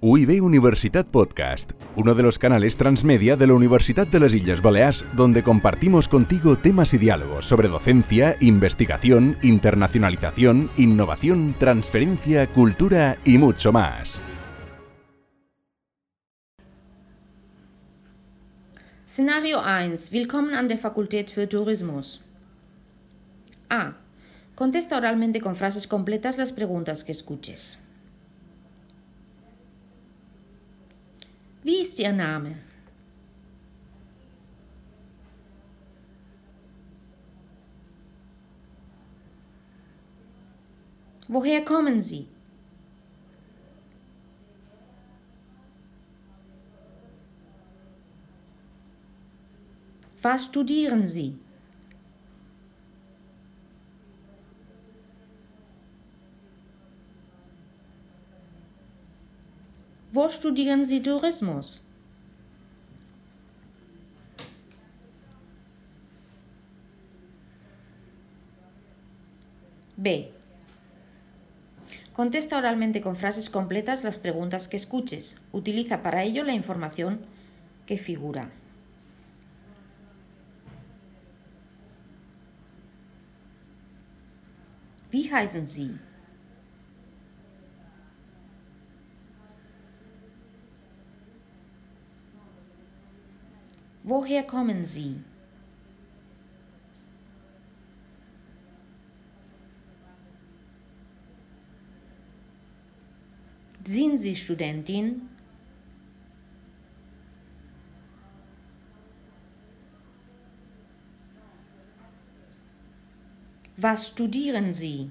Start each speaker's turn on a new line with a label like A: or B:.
A: UIB Universitat Podcast, uno de los canales transmedia de la Universidad de las Islas Baleares, donde compartimos contigo temas y diálogos sobre docencia, investigación, internacionalización, innovación, transferencia, cultura y mucho más.
B: Szenario 1. Willkommen an der Fakultät für Tourismus. A. Contesta oralmente con frases completas las preguntas que escuches. Wie ist Ihr Name? Woher kommen Sie? Was studieren Sie? Wo studieren Sie Tourismus? B. Contesta oralmente con frases completas las preguntas que escuches. Utiliza para ello la información que figura. Wie heißen Sie? Woher kommen Sie? Sind Sie Studentin? Was studieren Sie?